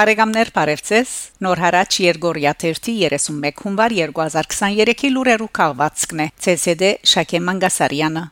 Բարեկամներ Բարևձես Նոր հարաճ Երգորիա 31 հունվար 2023-ի լուրերու քաղվածքն է ՑՍԴ Շակե Մանգասարյանը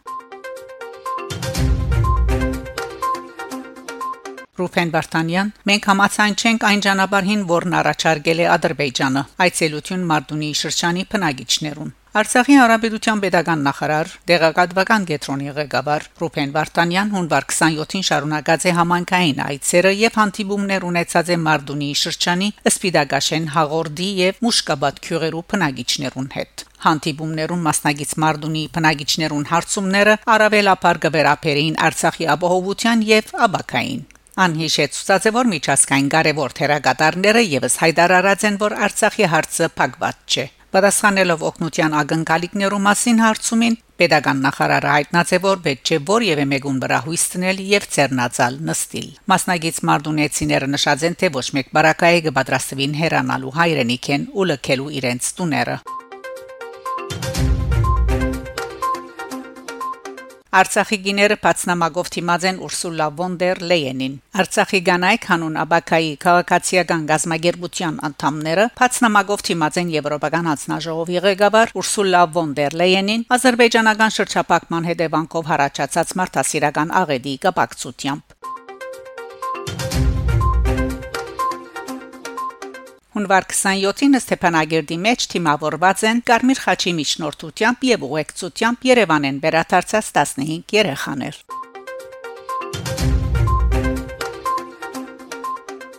Ռուփեն Վարդանյան մենք համացան չենք այն ճանապարհին, որն առաջարկել է Ադրբեջանը այցելություն Մարտունի շրջանի բնակիչներուն Արցախի հարաբերության pedagogan նախարար Դեղակատվական գետրոնի ղեկավար Ռուփեն Վարդանյան հունվար 27-ին շարունակած է համանքային այցերը եւ հանդիպումներ ունեցած է Մարդունի շրջանի Սպիդագաշեն հաղորդի եւ Մուշկաբադ քյուղերու բնակիչներուն հետ Հանդիպումներուն մասնագից Մարդունի բնակիչներուն հարցումները առավելապար գվերապերին Արցախի ապահովության եւ աբակային Անհիշեցուցած է որ միջազգային կարևոր թերագատարները եւս հայտարարած են որ Արցախի հարցը փակված չէ Պատասխանելով օկնության ակնկալիքներու մասին հարցումին, pedagogan նախարարը հայտնած է որ պետք չէ որևէ մեկուն վրա հույս տնել եւ ծերնացալ նստիլ։ Մասնագից մարդունեցիները նշած են թե ոչ մեկ բարակայի կպատրաստվին հերանալու հայրենիքեն ու լքելու իրենց տուները։ Արցախի գիները բացնամագով թիմած են Ուրսուլա վոն դեր Լեյենին։ Արցախի գանայք հանուն Աբակայի քաղաքացիական գազագերբության անդամները բացնամագով թիմած են Եվրոպական հանձնաժողովի ղեկավար Ուրսուլա վոն դեր Լեյենին ազերբայջանական շրջափակման հետևանքով հարաճած մարդասիրական աղեդի կապակցությամբ։ Հունվար 27-ին Ստեփանագերդի մեջ թիմավորված են Կարմիր խաչի միջնորդությամբ եւ ուղեկցությամբ Երևանեն վերադարձած 15 երեխաներ։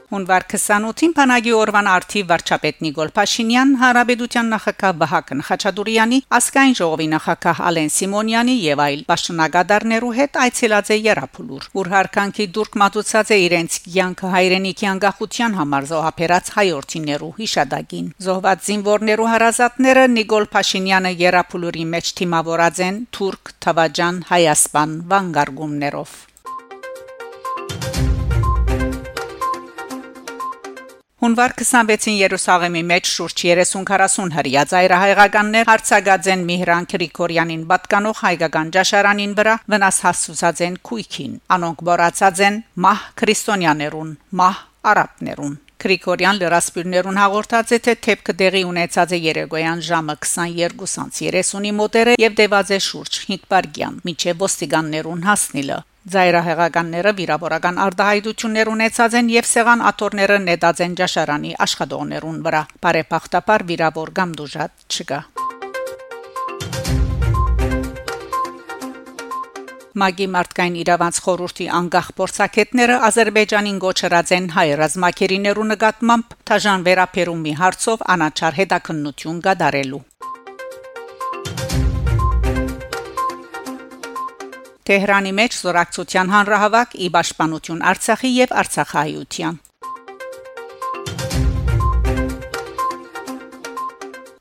Հունվար 28-ին Փանագի Օրվան արթի վարչապետ Նիկոլ Փաշինյան, Հարաբեդության նախագահ Վահագն Խաչատուրյանի, ասկայն ժողովի նախագահ Ալեն Սիմոնյանի եւ այլ պաշտոնագետարներու հետ այցելած է Երապուլուր, որ հարկանքի դուրք մատուցած է իրենց կյանքը հայրենիքի անկախության համար զոհապերած հայորտիներու հիշադակին։ Զոհված զինվորներու հարազատները Նիկոլ Փաշինյանը Երապուլուրի մեջ թիմավորած են թուրք, թավաջան, հայասպան վանգարգումներով։ Հունվար 26-ին Երուսաղեմի մեջ շուրջ 30-40 հրյա ծայրահայկականներ հարցակած են Միհրան Գրիգորյանին պատկանող հայկական ճաշարանին վրա վնաս հասցուցած են քույքին անոնք բորացած են մահ քրիստոնյաներուն մահ արաբներուն Գրիգորյան լրասպիրներուն հաղորդած է թե թեփքը դեղի ունեցած է երեկոյան ժամը 22:30-ի մոտերը եւ դեված է շուրջ 5 բարգյան միջև ոստիկաններուն հասնիլը Զայրահեղականները վիրավորական արտահայտություններ ունեցած են եւ սեղան աթորները նետած են ճաշարանի աշխատողներուն վրա։ Բարեփոխտապար վիրավոր կամ դուժատ չկա։ Մագի մարդկային իրավանց խորհրդի անկախ փորձակետները Ադրբեջանին գոչրած են հայ ռազմակերիներու նկատմամբ թաժան վերապերումի հարցով անաչար հետաքննություն գդարելու Թեհրանի մեջ զորակցության հանրահավաք՝ ի պաշտպանություն Արցախի եւ Արցախահայության։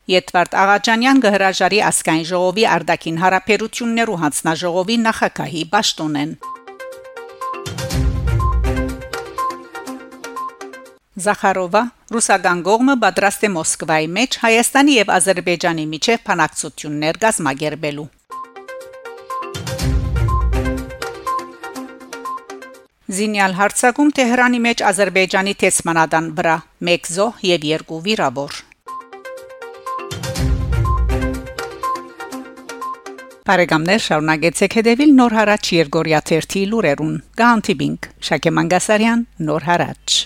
Եթվարդ Աղաջանյան գհրաժարի ասկայն ժողովի արդակին հարաբերություններու հանձնաժողովի նախակահի պաշտոնեն։ Զախարովա ռուսական գողմը պատրաստ է Մոսկվայի մեջ Հայաստանի եւ Ադրբեջանի միջև փանակցություններ գազմագերբելու Զինյալ հարցակում Թեհրանի մեջ Ադրբեջանի տեսմանադան վրա 1 զոհ եւ 2 վիրավոր Բարեկամներ շարունակեցեք հետևել Նոր հարաճ Երգորիա 1-ի լուրերուն։ Գանտիբինգ Շակե Մանգասարյան Նոր հարաճ